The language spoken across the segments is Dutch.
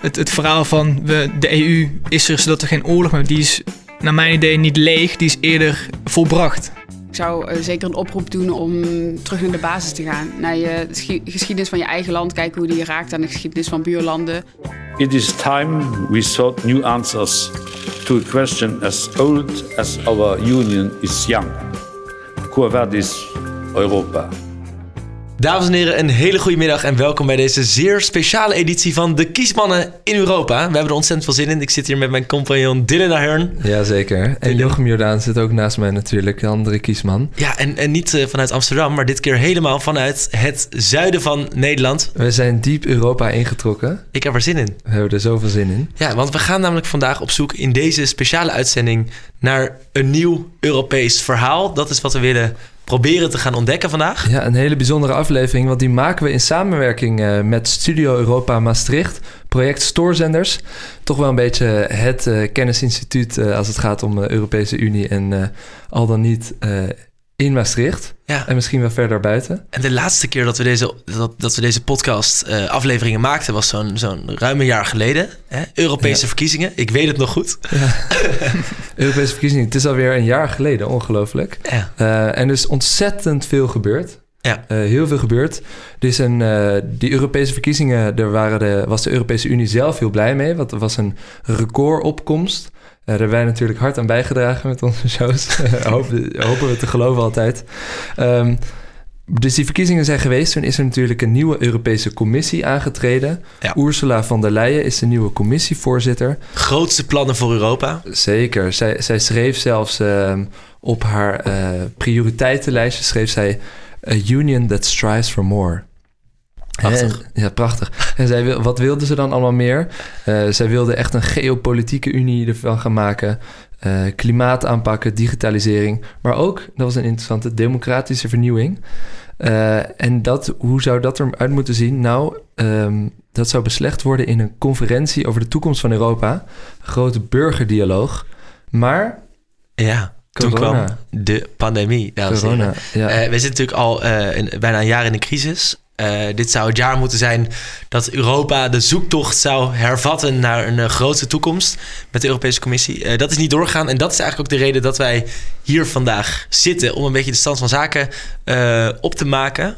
het, het verhaal van we, de EU is er zodat er geen oorlog meer die is naar mijn idee niet leeg, die is eerder volbracht. Ik zou uh, zeker een oproep doen om terug naar de basis te gaan. Naar je geschiedenis van je eigen land, kijken hoe die raakt aan de geschiedenis van buurlanden. It is time we sought new answers to a question as old as our union is young. Quo vadis Europa? Dames en heren, een hele goede middag en welkom bij deze zeer speciale editie van de Kiesmannen in Europa. We hebben er ontzettend veel zin in. Ik zit hier met mijn compagnon Dylan Ahern. Jazeker. En Jochem Jordaan zit ook naast mij natuurlijk, de andere kiesman. Ja, en, en niet uh, vanuit Amsterdam, maar dit keer helemaal vanuit het zuiden van Nederland. We zijn diep Europa ingetrokken. Ik heb er zin in. We hebben er zoveel zin in. Ja, want we gaan namelijk vandaag op zoek in deze speciale uitzending naar een nieuw Europees verhaal. Dat is wat we willen proberen te gaan ontdekken vandaag. Ja, een hele bijzondere aflevering, want die maken we in samenwerking uh, met Studio Europa Maastricht, project Stoorzenders. Toch wel een beetje het uh, kennisinstituut uh, als het gaat om de Europese Unie en al dan niet in Maastricht. Ja. En misschien wel verder buiten. En de laatste keer dat we deze, dat, dat we deze podcast uh, afleveringen maakten... was zo'n zo'n ruim een jaar geleden. Hè? Europese verkiezingen. Ik weet het nog goed. Ja. Europese verkiezingen. Het is alweer een jaar geleden. Ongelooflijk. Ja. Uh, en er is ontzettend veel gebeurd. Ja. Uh, heel veel gebeurd. Dus een, die Europese verkiezingen, daar waren de, was de Europese Unie zelf heel blij mee. Want er was een recordopkomst. Daar hebben wij natuurlijk hard aan bijgedragen met onze shows. hopen, hopen we te geloven altijd. Um, dus die verkiezingen zijn geweest. Toen is er natuurlijk een nieuwe Europese Commissie aangetreden. Ja. Ursula von der Leyen is de nieuwe commissievoorzitter. Grootste plannen voor Europa. Zeker. Zij, zij schreef zelfs uh, op haar uh, prioriteitenlijstje... schreef zij... A union that strives for more. Prachtig. En, ja, prachtig. En zij, wat wilde ze dan allemaal meer? Uh, zij wilde echt een geopolitieke unie ervan gaan maken. Uh, klimaat aanpakken, digitalisering. Maar ook, dat was een interessante, democratische vernieuwing. Uh, en dat, hoe zou dat eruit moeten zien? Nou, um, dat zou beslecht worden in een conferentie over de toekomst van Europa. Een grote burgerdialoog. Maar... Ja. Toen kwam de pandemie. Corona, ja. We zitten natuurlijk al bijna een jaar in de crisis. Uh, dit zou het jaar moeten zijn dat Europa de zoektocht zou hervatten naar een uh, grote toekomst met de Europese Commissie. Uh, dat is niet doorgegaan en dat is eigenlijk ook de reden dat wij hier vandaag zitten om een beetje de stand van zaken op te maken.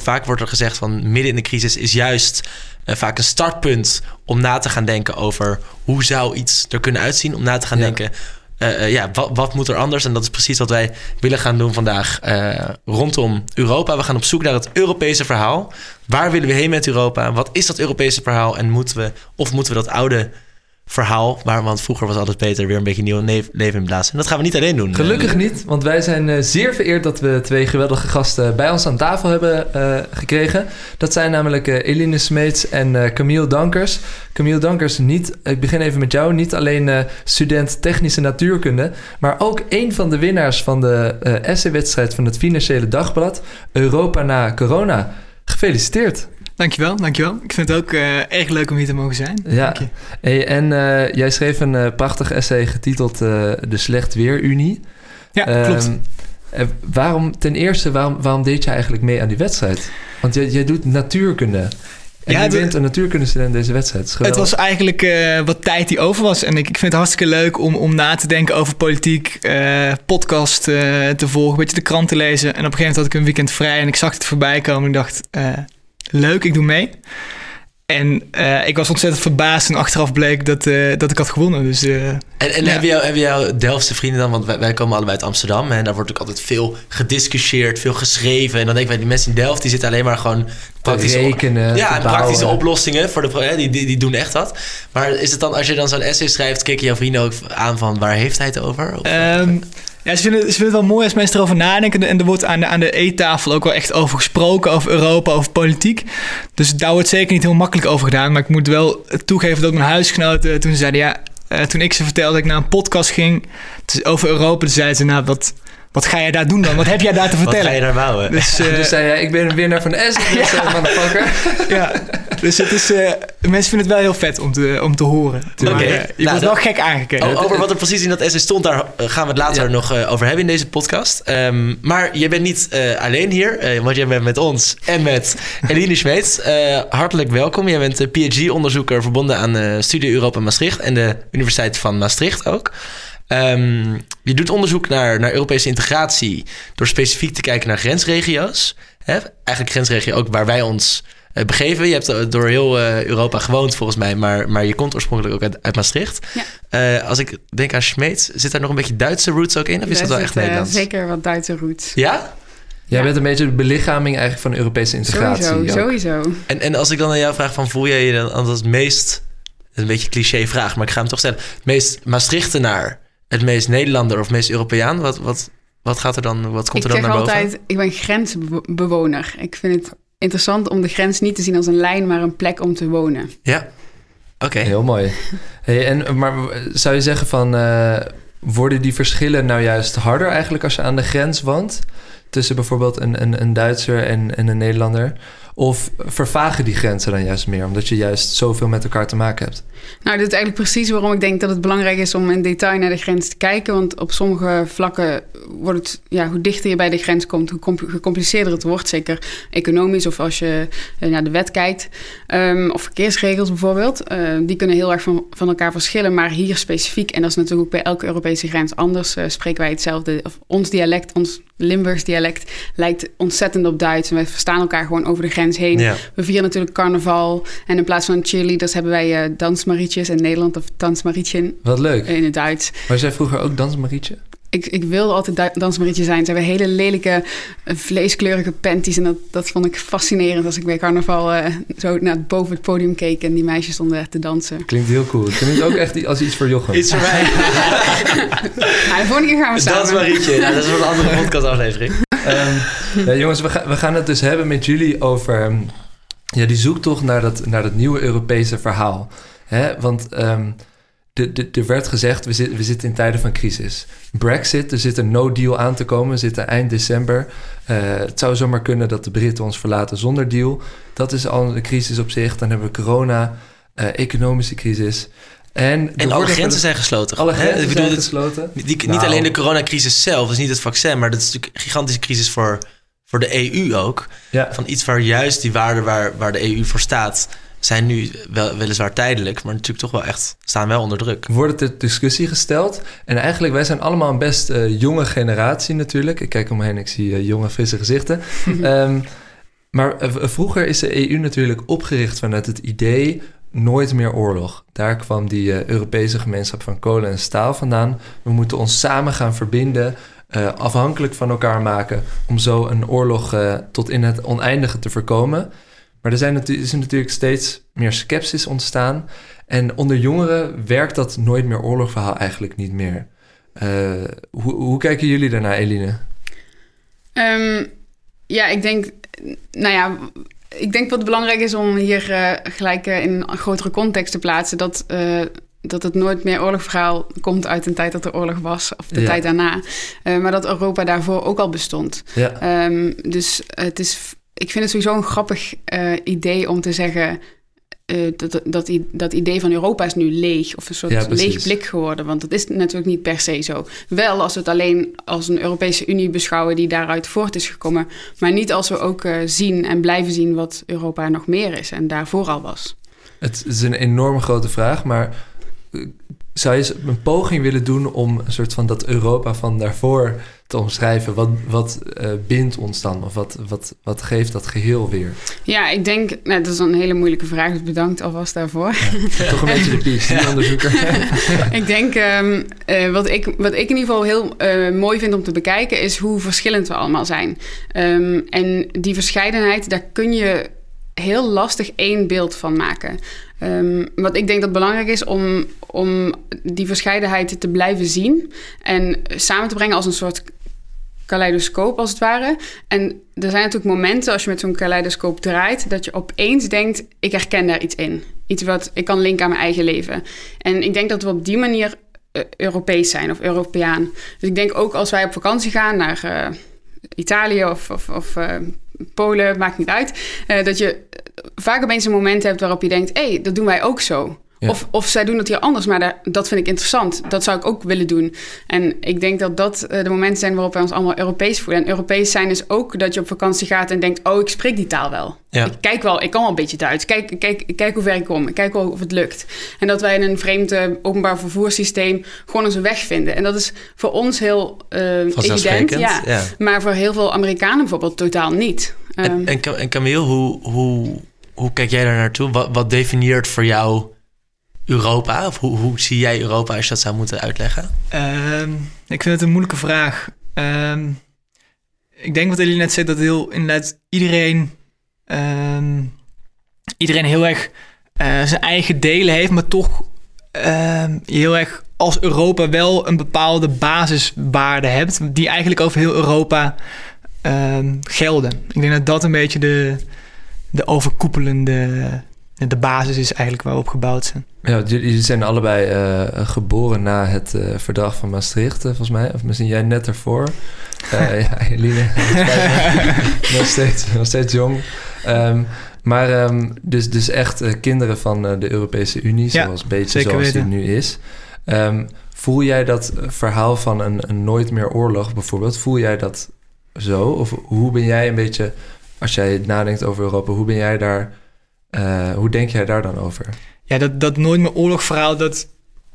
vaak wordt er gezegd van midden in de crisis is juist vaak een startpunt om na te gaan denken over hoe zou iets er kunnen uitzien, om na te gaan ja. denken uh, uh, ja, wat, wat, moet er anders? En dat is precies wat wij willen gaan doen vandaag uh, rondom Europa. We gaan op zoek naar het Europese verhaal. Waar willen we heen met Europa? Wat is dat Europese verhaal? En moeten we, of moeten we dat oude verhaal, waar, want vroeger was alles beter, weer een beetje nieuw leven in blazen. En dat gaan we niet alleen doen. Gelukkig niet, want wij zijn uh, zeer vereerd dat we twee geweldige gasten bij ons aan tafel hebben uh, gekregen. Dat zijn namelijk uh, Eline Smeets en Camille Dankers. Camille Dankers, niet, ik begin even met jou, niet alleen student technische natuurkunde, maar ook een van de winnaars van de essay-wedstrijd van het Financiële Dagblad, Europa na corona. Gefeliciteerd. Dankjewel, dankjewel. Ik vind het ook uh, erg leuk om hier te mogen zijn. Ja. Dank je. Hey, en uh, jij schreef een uh, prachtig essay getiteld De Slecht Weer Unie. Ja, klopt. Um, waarom, ten eerste, waarom, waarom deed je eigenlijk mee aan die wedstrijd? Want jij, jij doet natuurkunde. En ja, je bent een natuurkundestudent in deze wedstrijd. Het was eigenlijk uh, wat tijd die over was. En ik, ik vind het hartstikke leuk om, om na te denken over politiek, uh, podcast uh, te volgen, een beetje de krant te lezen. En op een gegeven moment had ik een weekend vrij en ik zag het voorbij komen. En ik dacht, leuk, ik doe mee. En uh, ik was ontzettend verbaasd en achteraf bleek dat, uh, dat ik had gewonnen. Dus, uh, en en ja. hebben, jou, hebben jouw Delftse vrienden dan, want wij, wij, komen allebei uit Amsterdam... en daar wordt ook altijd veel gediscussieerd, veel geschreven. En dan denk ik, die mensen in Delft die zitten alleen maar gewoon... Praktische, rekenen, ja, praktische oplossingen, voor de, die, die, die, doen echt wat. Maar is het dan, als je dan zo'n essay schrijft... kijken jouw vrienden ook aan van waar heeft hij het over? Of, um, ja, ze vinden, ze vinden het wel mooi als mensen erover nadenken. En er wordt aan de, aan de eettafel ook wel echt over gesproken, over Europa, over politiek. Dus daar wordt zeker niet heel makkelijk over gedaan. Maar ik moet wel toegeven dat mijn huisgenoten toen ze zeiden... ja, toen ik ze vertelde dat ik naar een podcast ging over Europa... toen zeiden ze, nou, wat, wat ga jij daar doen dan? Wat heb jij daar te vertellen? Wat ga je daar bouwen? Dus, uh, dus zei jij, ik ben een winnaar van de S. Dus, ja. motherfucker. ja, dus het is, uh, mensen vinden het wel heel vet om te, om te horen. Oké. Okay. Uh, je nou, wordt wel gek aangekeken. Over wat er precies in dat essay stond, daar gaan we het later ja. nog over hebben in deze podcast. Um, maar je bent niet alleen hier, want jij bent met ons en met Eline Smeets. hartelijk welkom. Jij bent PhD-onderzoeker verbonden aan Studie Europa Maastricht en de Universiteit van Maastricht ook. Um, je doet onderzoek naar, naar Europese integratie door specifiek te kijken naar grensregio's. Hè? Eigenlijk grensregio ook waar wij ons uh, begeven. Je hebt door heel uh, Europa gewoond volgens mij, maar, maar je komt oorspronkelijk ook uit, uit Maastricht. Ja. Uh, als ik denk aan Schmeets, zit daar nog een beetje Duitse roots ook in? Of is dat wel echt Nederlands? Zeker wat Duitse roots. Ja? Jij bent een beetje de belichaming eigenlijk van Europese integratie. Sowieso, sowieso. En, en als ik dan aan jou vraag van voel jij je dan als het meest... Dat is een beetje een cliché vraag, maar ik ga hem toch stellen. Het meest Maastrichtenaar het meest Nederlander of meest Europeaan? Wat, wat, wat gaat er dan, wat komt ik er dan naar boven? Ik zeg altijd, ik ben grensbewoner. Ik vind het interessant om de grens niet te zien als een lijn, maar een plek om te wonen. Ja, oké. Heel mooi. Hey, en, maar zou je zeggen van, uh, worden die verschillen nou juist harder eigenlijk als je aan de grens woont? Tussen bijvoorbeeld een, een, een Duitser en, en een Nederlander? Of vervagen die grenzen dan juist meer, omdat je juist zoveel met elkaar te maken hebt? Nou, dit is eigenlijk precies waarom ik denk dat het belangrijk is om in detail naar de grens te kijken. Want op sommige vlakken wordt het, ja, hoe dichter je bij de grens komt, hoe gecompliceerder het wordt. Zeker economisch of als je eh, naar de wet kijkt. Um, of verkeersregels bijvoorbeeld. Uh, die kunnen heel erg van, elkaar verschillen. Maar hier specifiek, en dat is natuurlijk bij elke Europese grens anders, uh, spreken wij hetzelfde. Of ons dialect, ons Limburgs dialect, lijkt ontzettend op Duits. En wij verstaan elkaar gewoon over de grens heen. Ja. We vieren natuurlijk carnaval. En in plaats van cheerleaders hebben wij uh, dansmarietjes in Nederland of dansmarietje. Wat leuk. In het Duits. Maar jij vroeger ook dansmarietje? Ik, ik wilde altijd dansmarietje zijn. Ze hebben hele lelijke, vleeskleurige panties. En dat, dat vond ik fascinerend als ik bij carnaval uh, zo naar boven het podium keek... en die meisjes stonden echt te dansen. Klinkt heel cool. Klinkt ook echt als iets voor Jochem. Iets voor mij. nou, de volgende keer gaan we samen. Dansmarietje, nou, dat is voor een andere podcastaflevering. Um, ja, jongens, we, gaan we gaan het dus hebben met jullie over... Um, ja, die zoektocht naar dat, naar dat nieuwe Europese verhaal. Hè? Want... Um, er werd gezegd, we, zit, we zitten in tijden van crisis. Brexit, er zit een no-deal aan te komen, we zitten eind december. Uh, het zou zomaar kunnen dat de Britten ons verlaten zonder deal. Dat is al een crisis op zich. Dan hebben we corona, uh, economische crisis. En, en alle grenzen zijn gesloten. Alle grenzen ik bedoel, zijn gesloten. Die, Niet nou. alleen de coronacrisis zelf, dus niet het vaccin, maar dat is natuurlijk een gigantische crisis voor, voor de EU ook. Ja. Van iets waar juist die waarde waar, waar de EU voor staat zijn nu wel, weliswaar tijdelijk, maar natuurlijk toch wel echt staan wel onder druk. Wordt het ter discussie gesteld. En eigenlijk, wij zijn allemaal een best uh, jonge generatie natuurlijk. Ik kijk om me heen, ik zie uh, jonge, frisse gezichten. um, maar uh, vroeger is de EU natuurlijk opgericht vanuit het idee nooit meer oorlog. Daar kwam die Europese gemeenschap van kolen en staal vandaan. We moeten ons samen gaan verbinden, afhankelijk van elkaar maken, om zo een oorlog tot in het oneindige te voorkomen. Maar er, zijn is natuurlijk steeds meer sceptisch ontstaan. En onder jongeren werkt dat nooit meer oorlogverhaal eigenlijk niet meer. Hoe, hoe, kijken jullie daarnaar, Eline? Um, ja, ik denk, nou ja, ik denk wat belangrijk is om hier uh, gelijk uh, in een grotere context te plaatsen. Dat, dat het nooit meer oorlogverhaal komt uit een tijd dat er oorlog was, of de ja. tijd daarna. maar dat Europa daarvoor ook al bestond. Ja. Um, dus het is ik vind het sowieso een grappig idee om te zeggen. Uh, dat, dat, dat idee van Europa is nu leeg of een soort ja, leeg blik geworden. Want dat is natuurlijk niet per se zo. Wel als we het alleen als een Europese Unie beschouwen die daaruit voort is gekomen. Maar niet als we ook uh, zien en blijven zien wat Europa nog meer is en daarvoor al was. Het is een enorm grote vraag, maar zou je een poging willen doen om een soort van dat Europa van daarvoor te omschrijven? Wat, wat uh, bindt ons dan? Of wat, wat, wat geeft dat geheel weer? Ja, ik denk, nou, dat is een hele moeilijke vraag, dus bedankt alvast daarvoor. Ja, toch een beetje de PhD-onderzoeker. ik denk, um, uh, wat, ik, wat ik in ieder geval heel uh, mooi vind om te bekijken, is hoe verschillend we allemaal zijn. Um, en die verscheidenheid, daar kun je heel lastig één beeld van maken. Um, wat ik denk dat belangrijk is om, om die verscheidenheid te blijven zien en samen te brengen als een soort kaleidoscoop als het ware. En er zijn natuurlijk momenten als je met zo'n kaleidoscoop draait, dat je opeens denkt: ik herken daar iets in. Iets wat ik kan linken aan mijn eigen leven. En ik denk dat we op die manier Europees zijn of Europeaan. Dus ik denk ook als wij op vakantie gaan naar Italië of, of, of Polen, maakt niet uit, dat je vaak opeens een moment hebt waarop je denkt: hé, hey, dat doen wij ook zo. Of, of zij doen het hier anders, maar dat vind ik interessant. Dat zou ik ook willen doen. En ik denk dat dat eh, de momenten zijn waarop wij ons allemaal Europees voelen. En Europees zijn is ook dat je op vakantie gaat en denkt... oh, ik spreek die taal wel. Ik kijk wel, ik kan wel een beetje Duits. Kijk, kijk, kijk hoe ver ik kom. Kijk wel of het lukt. En dat wij in een vreemd uh, openbaar vervoerssysteem gewoon onze weg vinden. En dat is voor ons heel uh, evident. Ja, ja, Maar voor heel veel Amerikanen bijvoorbeeld totaal niet. En, um, en, en Camille, hoe, hoe, hoe kijk jij daar naartoe? Wat, wat definieert voor jou Europa? Of hoe, hoe zie jij Europa als je dat zou moeten uitleggen? Ehm, ik vind het een moeilijke vraag. Ehm, ik denk wat Elie net zei, dat heel inderdaad iedereen, ehm, iedereen heel erg uh, zijn eigen delen heeft, maar toch heel erg als Europa wel een bepaalde basiswaarde hebt, die eigenlijk over heel Europa gelden. Ik denk dat dat een beetje de, de overkoepelende de basis is eigenlijk waarop gebouwd zijn. Ja, jullie zijn allebei uh, geboren na het uh, verdrag van Maastricht, uh, volgens mij. Of misschien jij net ervoor. ja, Eline, nog, steeds, nog steeds jong. Um, maar um, dus, dus echt kinderen van de Europese Unie, zoals ja, beetje zoals weten. die nu is. Um, voel jij dat verhaal van een, een nooit meer oorlog bijvoorbeeld, voel jij dat zo? Of hoe ben jij een beetje, als jij nadenkt over Europa, hoe ben jij daar uh, hoe denk jij daar dan over? Ja, dat, dat nooit meer oorlogverhaal, dat,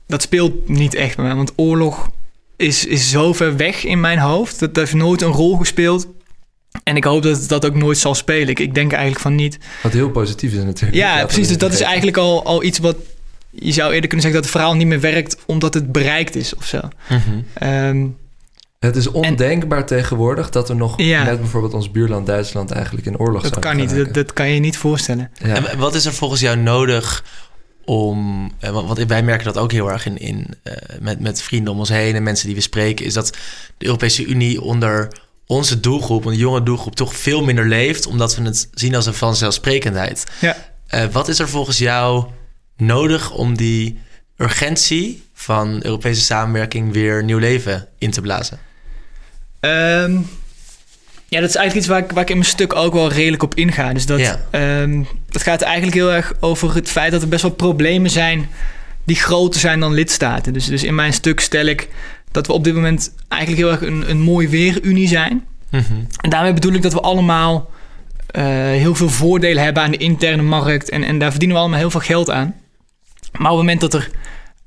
dat speelt niet echt bij mij. Want oorlog is, is zo ver weg in mijn hoofd. Dat, dat heeft nooit een rol gespeeld. En ik hoop dat het dat ook nooit zal spelen. Ik, ik denk eigenlijk van niet. Wat heel positief is natuurlijk. Ja, precies. Dus dat is eigenlijk al, al iets wat... Je zou eerder kunnen zeggen dat het verhaal niet meer werkt... omdat het bereikt is of zo. Mm het is ondenkbaar tegenwoordig dat er nog met bijvoorbeeld ons buurland Duitsland eigenlijk in oorlog dat kan niet, dat, dat, kan je niet voorstellen. En wat is er volgens jou nodig om, eh, want wij merken dat ook heel erg in, in uh, met, met vrienden om ons heen en mensen die we spreken, is dat de Europese Unie onder onze doelgroep, een jonge doelgroep, toch veel minder leeft, omdat we het zien als een vanzelfsprekendheid. Ja. Uh, wat is er volgens jou nodig om die urgentie van Europese samenwerking weer nieuw leven in te blazen? Um, ja, dat is eigenlijk iets waar ik, waar ik in mijn stuk ook wel redelijk op inga. Dus dat, ja. um, dat gaat eigenlijk heel erg over het feit dat er best wel problemen zijn die groter zijn dan lidstaten. Dus, dus in mijn stuk stel ik dat we op dit moment eigenlijk heel erg een, een mooi weerunie zijn. Mm -hmm. En daarmee bedoel ik dat we allemaal uh, heel veel voordelen hebben aan de interne markt. En, en daar verdienen we allemaal heel veel geld aan. Maar op het moment dat er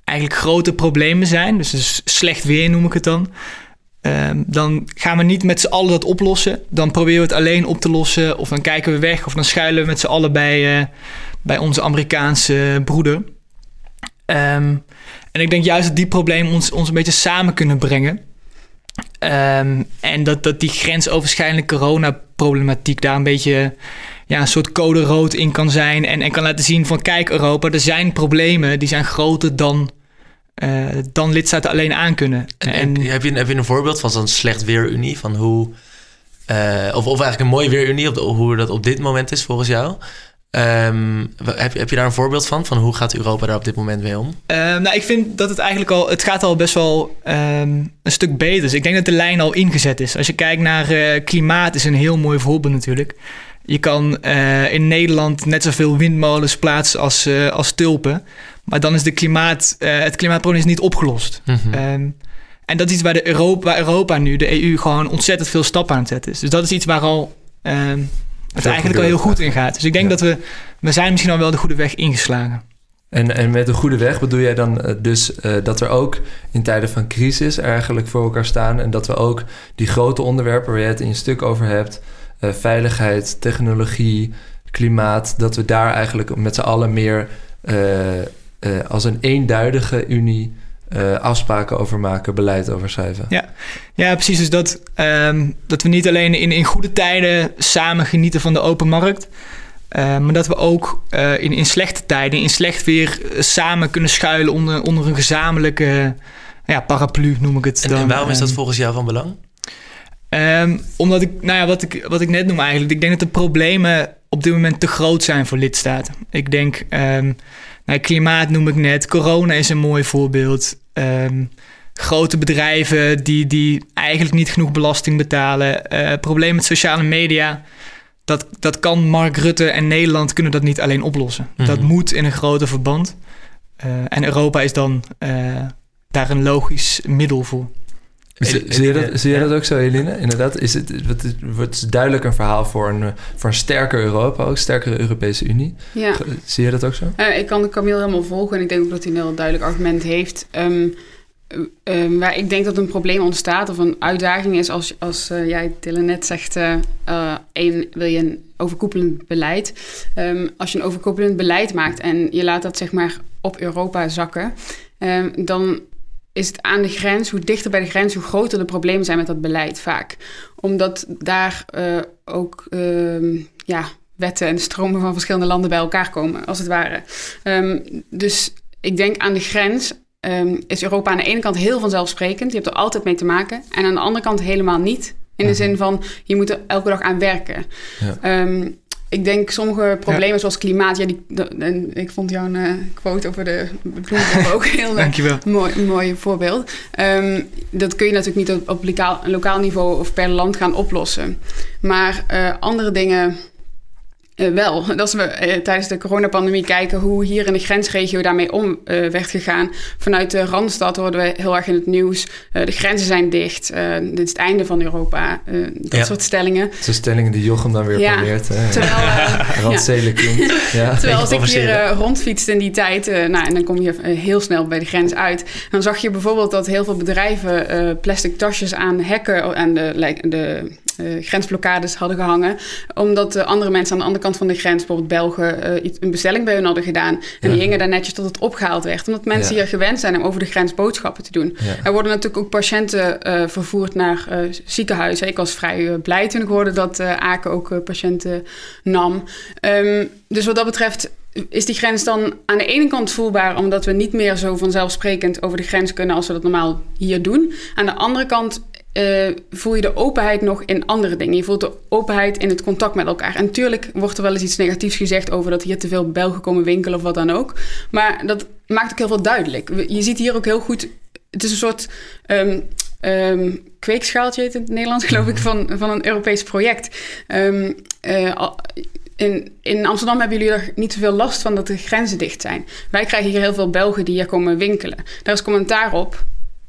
eigenlijk grote problemen zijn, dus, dus slecht weer noem ik het dan, Um, dan gaan we niet met z'n allen dat oplossen. Dan proberen we het alleen op te lossen. Of dan kijken we weg. Of dan schuilen we met z'n allen bij, uh, bij onze Amerikaanse broeder. Um, en ik denk juist dat die problemen ons, ons een beetje samen kunnen brengen. Um, en dat, dat die grensoverschrijdende coronaproblematiek daar een beetje ja, een soort code rood in kan zijn. En, en kan laten zien van kijk Europa, er zijn problemen die zijn groter dan uh, dan lidstaten alleen aankunnen. En, en, heb, je, heb je een voorbeeld van zo'n slecht weerunie? Van hoe, uh, of, of eigenlijk een mooie weerunie, op hoe dat op dit moment is volgens jou? Um, heb, heb je daar een voorbeeld van? Van hoe gaat Europa daar op dit moment mee om? Uh, nou, ik vind dat het eigenlijk al... Het gaat al best wel um, een stuk beter. Dus ik denk dat de lijn al ingezet is. Als je kijkt naar uh, klimaat, is een heel mooi voorbeeld natuurlijk. Je kan uh, in Nederland net zoveel windmolens plaatsen als, als tulpen. Maar dan is de klimaat, uh, het klimaatprobleem is niet opgelost. Mm -hmm. en dat is iets waar, de Europa, waar Europa nu, de EU, gewoon ontzettend veel stappen aan het zetten is. Dus dat is iets waar al um, het eigenlijk al heel goed in gaat. Dus ik denk dat we, we zijn misschien al wel de goede weg ingeslagen. En, en met de goede weg bedoel jij dan uh, dus uh, dat er ook in tijden van crisis eigenlijk voor elkaar staan. En dat we ook die grote onderwerpen waar je het in je stuk over hebt, uh, veiligheid, technologie, klimaat, dat we daar eigenlijk met z'n allen meer uh, als een eenduidige unie uh, afspraken over maken, beleid over schrijven. Ja, ja precies. Dus dat, um, dat we niet alleen in, in goede tijden samen genieten van de open markt. Uh, maar dat we ook uh, in, in slechte tijden, in slecht weer, samen kunnen schuilen onder, onder een gezamenlijke ja, paraplu, noem ik het. En, dan. en waarom is dat volgens jou van belang? Um, omdat ik, nou ja, wat ik, wat ik net noem eigenlijk, ik denk dat de problemen op dit moment te groot zijn voor lidstaten. Ik denk, um, nou, klimaat noem ik net, corona is een mooi voorbeeld. Um, grote bedrijven die, die eigenlijk niet genoeg belasting betalen. Uh, probleem met sociale media. Dat, dat kan Mark Rutte en Nederland kunnen dat niet alleen oplossen. Mm -hmm. Dat moet in een groter verband. Uh, en Europa is dan uh, daar een logisch middel voor. Zie, zie, je dat, zie je dat ook zo, Eline? Inderdaad, is het, het wordt duidelijk een verhaal voor een, voor een sterker Europa, ook sterkere Europese Unie. Ja. Zie je dat ook zo? Uh, ik kan Camille helemaal volgen en ik denk ook dat hij een heel duidelijk argument heeft. Um, um, waar ik denk dat een probleem ontstaat of een uitdaging is als, als uh, jij, Dylan, net zegt: uh, één, wil je een overkoepelend beleid. Um, als je een overkoepelend beleid maakt en je laat dat zeg maar op Europa zakken, dan is het aan de grens, hoe dichter bij de grens, hoe groter de problemen zijn met dat beleid vaak. Omdat daar uh, ook uh, ja, wetten en stromen van verschillende landen bij elkaar komen, als het ware. Um, dus ik denk aan de grens um, is Europa aan de ene kant heel vanzelfsprekend. Je hebt er altijd mee te maken. En aan de andere kant helemaal niet. In de zin van, je moet er elke dag aan werken. Ja. Um, ik denk sommige problemen ja. zoals klimaat. Ja, die, ik vond jouw uh, quote over de bloemen ook heel Dankjewel. mooi, mooi voorbeeld. Um, dat kun je natuurlijk niet op, op lokaal, lokaal niveau of per land gaan oplossen. Maar uh, andere dingen uh, wel. Dat als we uh, tijdens de coronapandemie kijken hoe hier in de grensregio daarmee om uh, werd gegaan. Vanuit de Randstad hoorden we heel erg in het nieuws. de grenzen zijn dicht. dit is het einde van Europa. dat ja. soort stellingen. De stellingen die Jochem dan weer ja. probeert. Hè? Terwijl, Randstedenkind. ja. Terwijl als ik hier rondfietste in die tijd. nou, en dan kom je heel snel bij de grens uit. Dan zag je bijvoorbeeld dat heel veel bedrijven plastic tasjes aan hekken. en de, de uh, grensblokkades hadden gehangen. Omdat uh, andere mensen aan de andere kant van de grens, bijvoorbeeld Belgen, uh, een bestelling bij hun hadden gedaan. En ja. die hingen daar netjes tot het opgehaald werd. Omdat mensen ja. hier gewend zijn om over de grens boodschappen te doen. Ja. Er worden natuurlijk ook patiënten vervoerd naar ziekenhuizen. Ik was vrij blij toen ik hoorde dat Aken ook patiënten nam. Um, dus wat dat betreft is die grens dan aan de ene kant voelbaar omdat we niet meer zo vanzelfsprekend over de grens kunnen als we dat normaal hier doen. Aan de andere kant uh, voel je de openheid nog in andere dingen. Je voelt de openheid in het contact met elkaar. En natuurlijk wordt er wel eens iets negatiefs gezegd over dat hier te veel Belgen komen winkelen of wat dan ook. Maar dat maakt ook heel veel duidelijk. Je ziet hier ook heel goed. Het is een soort um, um, kweekschaaltje, in het Nederlands, geloof ik, van, van een Europees project. Um, uh, in, in Amsterdam hebben jullie er niet zoveel last van dat de grenzen dicht zijn. Wij krijgen hier heel veel Belgen die hier komen winkelen. Daar is commentaar op.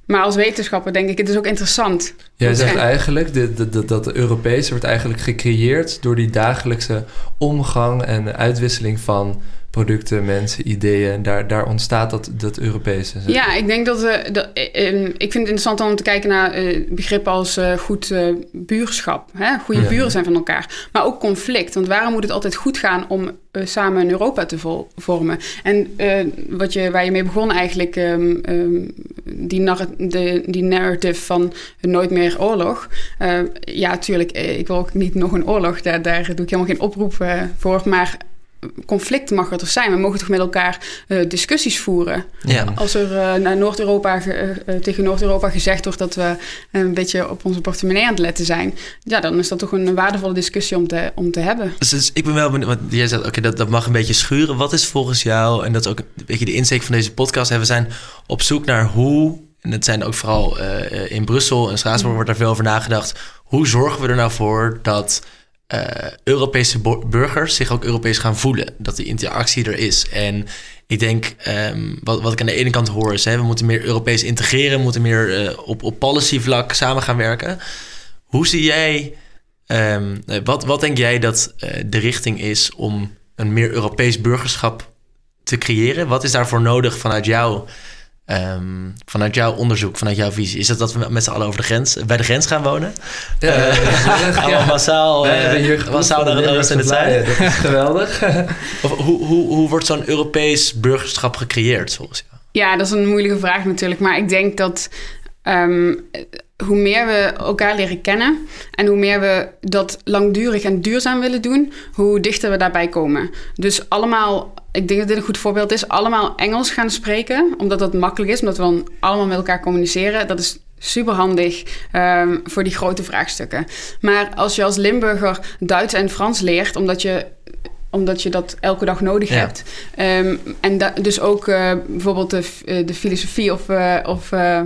Maar als wetenschapper denk ik, het is ook interessant. Jij zegt eigenlijk dat, dat de Europese wordt eigenlijk gecreëerd door die dagelijkse omgang en uitwisseling van producten, mensen, ideeën. Daar, daar ontstaat dat, dat Europese. Ja, ik denk dat, uh, dat uh, ik vind het interessant om te kijken naar uh, begrippen als goed buurschap. Hè? Goede ja. buren zijn van elkaar. Maar ook conflict. Want waarom moet het altijd goed gaan om samen een Europa te vo vormen? En wat je, waar je mee begon eigenlijk, um, um, die, narr de, die narrative van nooit meer oorlog. ja, tuurlijk, ik wil ook niet nog een oorlog. Daar, daar doe ik helemaal geen oproep voor. Maar conflict mag er toch zijn. We mogen toch met elkaar uh, discussies voeren. Ja. Als er uh, naar Noord-Europa uh, tegen Noord-Europa gezegd wordt dat we een beetje op onze portemonnee aan het letten zijn, ja, dan is dat toch een waardevolle discussie om te, om te hebben. Dus, dus ik ben wel benieuwd, want jij zegt, oké, dat, dat mag een beetje schuren. Wat is volgens jou, en dat is ook een beetje de insteek van deze podcast, hè, we zijn op zoek naar hoe, en dat zijn ook vooral in Brussel en Straatsburg wordt daar veel over nagedacht, hoe zorgen we er nou voor dat uh, Europese burgers zich ook Europees gaan voelen. Dat die interactie er is. En ik denk, um, wat, wat ik aan de ene kant hoor is... Hè, we moeten meer Europees integreren... we moeten meer uh, op, op policy vlak samen gaan werken. Hoe zie jij... Um, wat, wat denk jij dat de richting is om een meer Europees burgerschap te creëren? Wat is daarvoor nodig vanuit jou... Um, vanuit jouw onderzoek, vanuit jouw visie, is dat dat we met z'n allen over de grens, bij de grens gaan wonen? Ja, uh, ja. massaal, uh, massaal naar het oosten en het zuiden. Dat is geweldig. of, hoe, hoe, hoe wordt zo'n Europees burgerschap gecreëerd volgens jou? Ja, dat is een moeilijke vraag natuurlijk. Maar ik denk dat um, hoe meer we elkaar leren kennen en hoe meer we dat langdurig en duurzaam willen doen, hoe dichter we daarbij komen. Dus allemaal ik denk dat dit een goed voorbeeld is, allemaal Engels gaan spreken. Omdat dat makkelijk is, omdat we dan allemaal met elkaar communiceren. Dat is super handig ehm, voor die grote vraagstukken. Maar als je als Limburger Duits en Frans leert, omdat je omdat je dat elke dag nodig hebt. Um, en dus ook uh, bijvoorbeeld de, eh, de filosofie of, uh, of Ehm,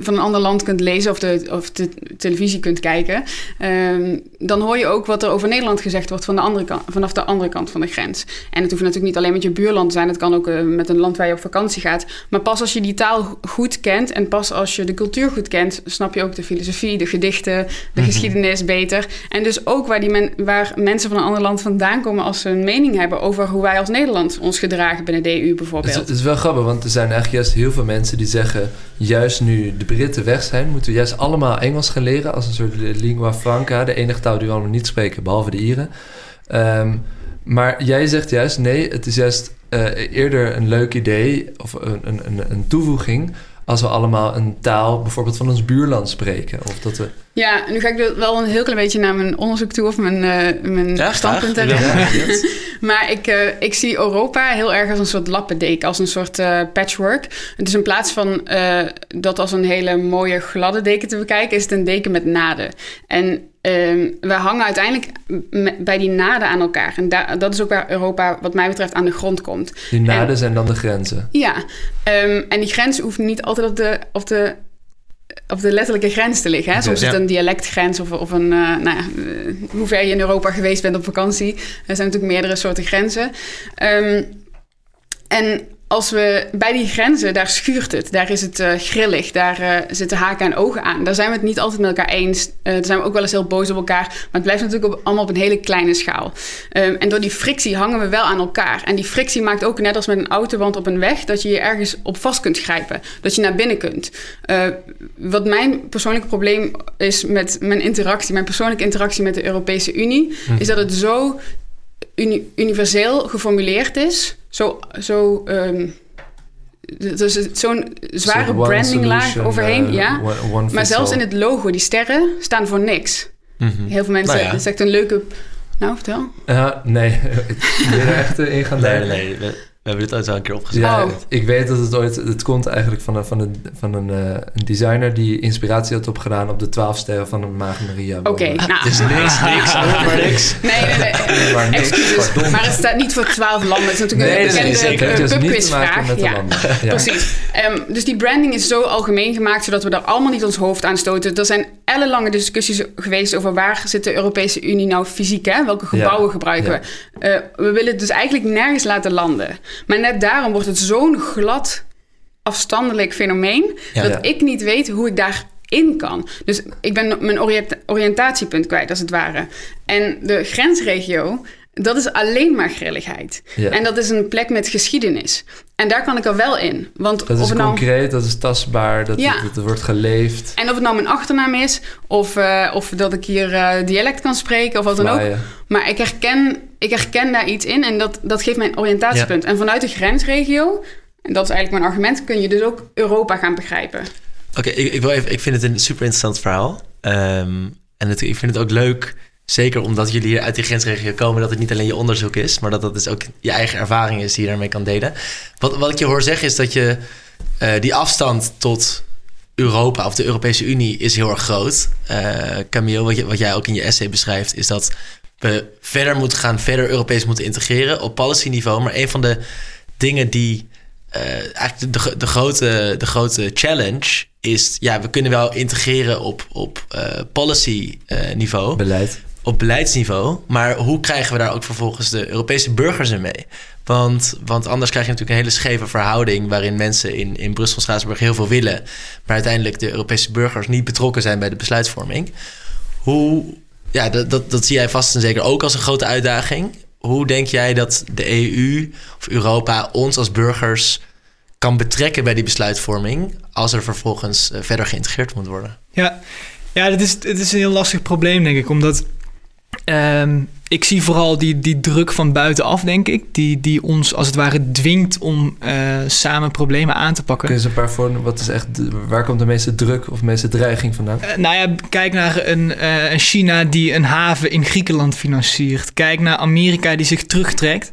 van een ander land kunt lezen of de, of de televisie kunt kijken, ehm, dan hoor je ook wat er over Nederland gezegd wordt van de andere kant, vanaf de andere kant van de grens. En het hoeft natuurlijk niet alleen met je buurland te zijn, het kan ook uh, met een land waar je op vakantie gaat. Maar pas als je die taal goed kent en pas als je de cultuur goed kent, snap je ook de filosofie, de gedichten, de mhm. geschiedenis beter. En dus ook waar, die men, waar mensen van een ander land vandaan komen als ze een mening hebben over hoe wij als Nederland ons gedragen binnen de EU bijvoorbeeld. Het is, het is wel grappig, want er zijn eigenlijk juist heel veel mensen die zeggen juist nu de Britten weg zijn, moeten we juist allemaal Engels gaan leren als een soort lingua franca, de enige taal die we allemaal niet spreken, behalve de Ieren. Ehm, maar jij zegt juist, nee, het is juist uh, eerder een leuk idee of een, een, een toevoeging als we allemaal een taal bijvoorbeeld van ons buurland spreken. Of dat we... Ja, nu ga ik wel een heel klein beetje naar mijn onderzoek toe of mijn, uh, mijn ja, standpunten. maar ik, uh, ik zie Europa heel erg als een soort lappendeken, als een soort uh, patchwork. Dus in plaats van dat als een hele mooie gladde deken te bekijken, is het een deken met naden. En Um, we hangen uiteindelijk bij die naden aan elkaar. En dat is ook waar Europa, wat mij betreft, aan de grond komt. Die naden zijn dan de grenzen? Ja. Um, en die grenzen hoeven niet altijd op de, op de, op de letterlijke grens te liggen. Hè? Soms is het een dialectgrens of, of een... Uh, nou ja, uh, hoe ver je in Europa geweest bent op vakantie. Er zijn natuurlijk meerdere soorten grenzen. Um, en als we bij die grenzen, daar schuurt het. Daar is het uh, grillig. Daar uh, zitten haken en ogen aan. Daar zijn we het niet altijd met elkaar eens. Uh, daar zijn we ook wel eens heel boos op elkaar. Maar het blijft natuurlijk op, allemaal op een hele kleine schaal. Um, en door die frictie hangen we wel aan elkaar. En die frictie maakt ook net als met een autoband op een weg... dat je je ergens op vast kunt grijpen. Dat je naar binnen kunt. wat mijn persoonlijke probleem is met mijn interactie... mijn persoonlijke interactie met de Europese Unie... Hm. is dat het zo uni universeel geformuleerd is zo, zo um, dus zo'n zware brandinglaag overheen, uh, ja. maar zelfs in het logo, die sterren staan voor niks. Mm -hmm. Heel veel mensen, nou ja. het is echt een leuke... Nou, vertel. Uh, nee, ik wil er echt in gaan Nee, nee, nee we hebben dit ooit al een keer opgezet. Ja, oh. ik weet dat het ooit... Het komt eigenlijk van een, van een, van een, uh, een designer... die inspiratie had opgedaan op de twaalf sterren van de Maagd Maria. Oké, okay, nou... Dus niks, niks, maar niks. Nee, nee, nee. maar, Excuses, maar het staat niet voor twaalf landen. Het is natuurlijk nee, een bekende zeker. Het is niet te maken met ja, landen. Ja. Precies. Um, dus die branding is zo algemeen gemaakt... zodat we daar allemaal niet ons hoofd aan stoten. Er zijn ellenlange discussies geweest over... waar zit de Europese Unie nou fysiek, hè? Welke gebouwen ja. gebruiken we? Uh, we willen het dus eigenlijk nergens laten landen. Maar net daarom wordt het zo'n glad afstandelijk fenomeen... dat ik niet weet hoe ik daarin kan. Dus ik ben mijn oriëntatiepunt kwijt, als het ware. En de grensregio, dat is alleen maar grilligheid. En dat is een plek met geschiedenis. En daar kan ik er wel in. Want dat is nou- concreet, dat is tastbaar, dat, ja. het, wordt geleefd. En of het nou mijn achternaam is, of, uh, of dat ik hier uh, dialect kan spreken, of wat dan ook. Maar ik herken, ik herken daar iets in en dat, dat geeft mijn oriëntatiepunt. En vanuit de grensregio, en dat is eigenlijk mijn argument, kun je dus ook Europa gaan begrijpen. Oké, ik, ik, wil even, ik vind het een super interessant verhaal. Um, en het, ik vind het ook leuk Zeker omdat jullie hier uit die grensregio komen, dat het niet alleen je onderzoek is, maar dat dat dus ook je eigen ervaring is die je daarmee kan delen. Wat, wat ik je hoor zeggen is dat je uh, die afstand tot Europa of de Europese Unie is heel erg groot. Uh, Camille, wat, je, wat jij ook in je essay beschrijft, is dat we verder moeten gaan, verder Europees moeten integreren op policy niveau. Maar een van de dingen die uh, eigenlijk de, de, grote, de grote challenge is, ja, we kunnen wel integreren op, op uh, policy niveau. Beleid op beleidsniveau. Maar hoe krijgen we daar ook vervolgens de Europese burgers in mee? Want, want anders krijg je natuurlijk een hele scheve verhouding... waarin mensen in, in Brussel, Straatsburg heel veel willen... maar uiteindelijk de Europese burgers niet betrokken zijn bij de besluitvorming. Hoe, ja, dat, dat, dat zie jij vast en zeker ook als een grote uitdaging. Hoe denk jij dat de EU of Europa ons als burgers kan betrekken bij die besluitvorming... als er vervolgens eh, verder geïntegreerd moet worden? Ja, ja het, is, het is een heel lastig probleem, denk ik. Omdat Um, ik zie vooral die, die druk van buitenaf, denk ik. Die, die ons als het ware dwingt om uh, samen problemen aan te pakken. Kun je eens een paar voor, wat is echt, waar komt de meeste druk of de meeste dreiging vandaan? Uh, nou ja, kijk naar een, uh, een China die een haven in Griekenland financiert. Kijk naar Amerika die zich terugtrekt.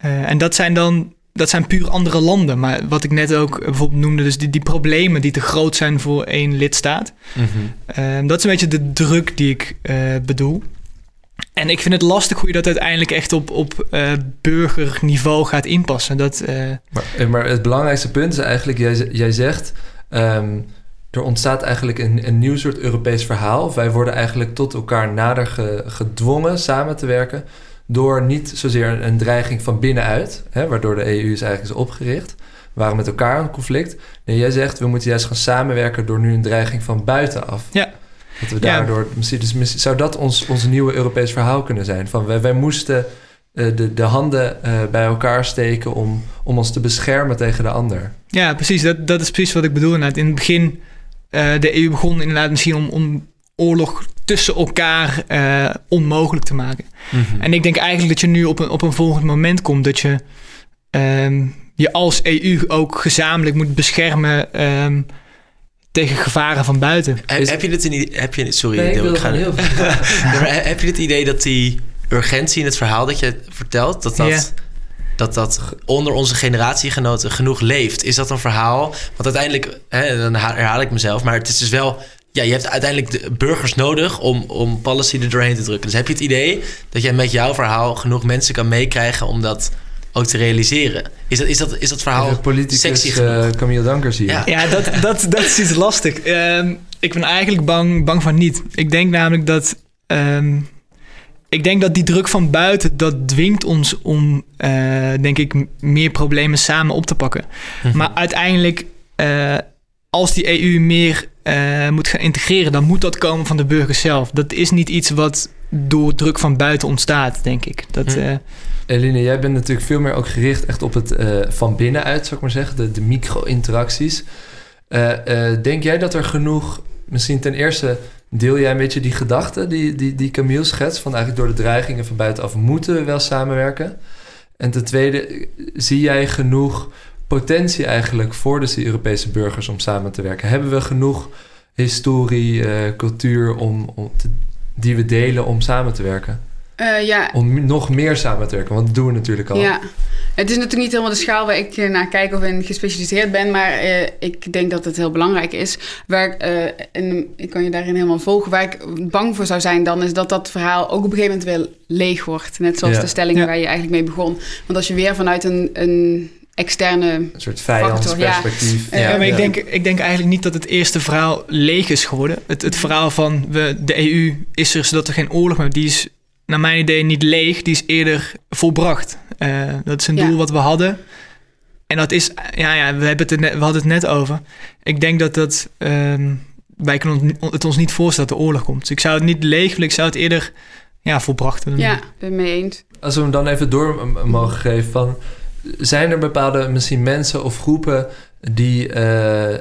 en dat zijn dan dat zijn puur andere landen. Maar wat ik net ook bijvoorbeeld noemde, dus die, die problemen die te groot zijn voor één lidstaat. Mm dat is een beetje de druk die ik uh, bedoel. En ik vind het lastig hoe je dat uiteindelijk echt op, op uh, burgerniveau gaat inpassen. Dat, uh... maar, maar, het belangrijkste punt is eigenlijk, jij, jij zegt, um, er ontstaat eigenlijk een, een nieuw soort Europees verhaal. Wij worden eigenlijk tot elkaar nader ge, gedwongen samen te werken door niet zozeer een, dreiging van binnenuit, hè, waardoor de EU is eigenlijk is opgericht. We waren met elkaar in conflict. Nee, jij zegt we moeten juist gaan samenwerken door nu een dreiging van buitenaf. Ja. Dat we daardoor, dus zou dat ons, ons nieuwe Europees verhaal kunnen zijn? Van wij, wij moesten uh, de, de handen uh, bij elkaar steken om, om ons te beschermen tegen de ander. Ja, precies. Dat, dat is precies wat ik bedoel. In het begin, uh, de EU begon inderdaad misschien om, om oorlog tussen elkaar onmogelijk te maken. Mm -hmm. En ik denk eigenlijk dat je nu op een, op een volgend moment komt dat je um, je als EU ook gezamenlijk moet beschermen um, tegen gevaren van buiten. He, heb je het in, heb je sorry, nee, ik, ik ga heel veel. maar heb je het idee dat die urgentie in het verhaal dat je vertelt dat dat yeah. dat dat onder onze generatiegenoten genoeg leeft? Is dat een verhaal? Want uiteindelijk, hè, dan herhaal ik mezelf, maar het is dus wel ja, je hebt uiteindelijk de burgers nodig om, om policy er doorheen te drukken. Dus heb je het idee dat jij met jouw verhaal genoeg mensen kan meekrijgen om dat ook te realiseren? Is dat, is dat, is dat verhaal politicus, sexy? Uh, Camille Dankers hier. Ja, ja dat, dat, dat is iets lastig. Um, ik ben eigenlijk bang, bang van niet. Ik denk namelijk dat... Um, ik denk dat die druk van buiten, dat dwingt ons om, uh, denk ik, meer problemen samen op te pakken. Mm -hmm. Maar uiteindelijk, uh, als die EU meer uh, moet gaan integreren, dan moet dat komen van de burgers zelf. Dat is niet iets wat door druk van buiten ontstaat, denk ik. Dat, uh... Eline, jij bent natuurlijk veel meer ook gericht echt op het uh, van binnenuit, zou ik maar zeggen, de, de micro-interacties. denk jij dat er genoeg, misschien ten eerste deel jij een beetje die gedachte die, die, die Camille schetst, van eigenlijk door de dreigingen van buitenaf moeten we wel samenwerken? En ten tweede, zie jij genoeg potentie eigenlijk voor de Europese burgers om samen te werken? Hebben we genoeg historie, cultuur om, om die we delen om samen te werken? Uh, ja. Om nog meer samen te werken, want dat doen we natuurlijk al. Ja. Het is natuurlijk niet helemaal de schaal waar ik naar kijk of in gespecialiseerd ben, maar uh, ik denk dat het heel belangrijk is. Waar, en ik kan je daarin helemaal volgen. Waar ik bang voor zou zijn dan, is dat dat verhaal ook op een gegeven moment weer leeg wordt. Net zoals ja. de stelling ja. waar je eigenlijk mee begon. Want als je weer vanuit een, een externe een soort vijandsperspectief. Ja. Ja, maar ik, denk, ik denk eigenlijk niet dat het eerste verhaal leeg is geworden. Het, het verhaal van we, de EU is er zodat er geen oorlog meer die is naar mijn idee niet leeg, die is eerder volbracht. Uh, dat is een doel wat we hadden. En dat is, ja, ja we, hebben het net, we hadden het net over. Ik denk dat dat, um, wij kunnen het ons niet voorstellen dat de oorlog komt. Dus ik zou het niet leeg willen, ik zou het eerder ja, volbracht willen Ja, ben mee eens. Als we hem dan even door mogen geven van zijn er bepaalde misschien mensen of groepen die, uh,